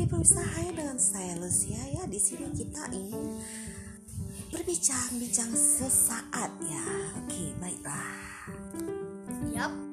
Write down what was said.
Berusaha pengusaha dengan saya Lucia ya di sini kita ingin berbincang-bincang sesaat ya. Oke baiklah. Yap.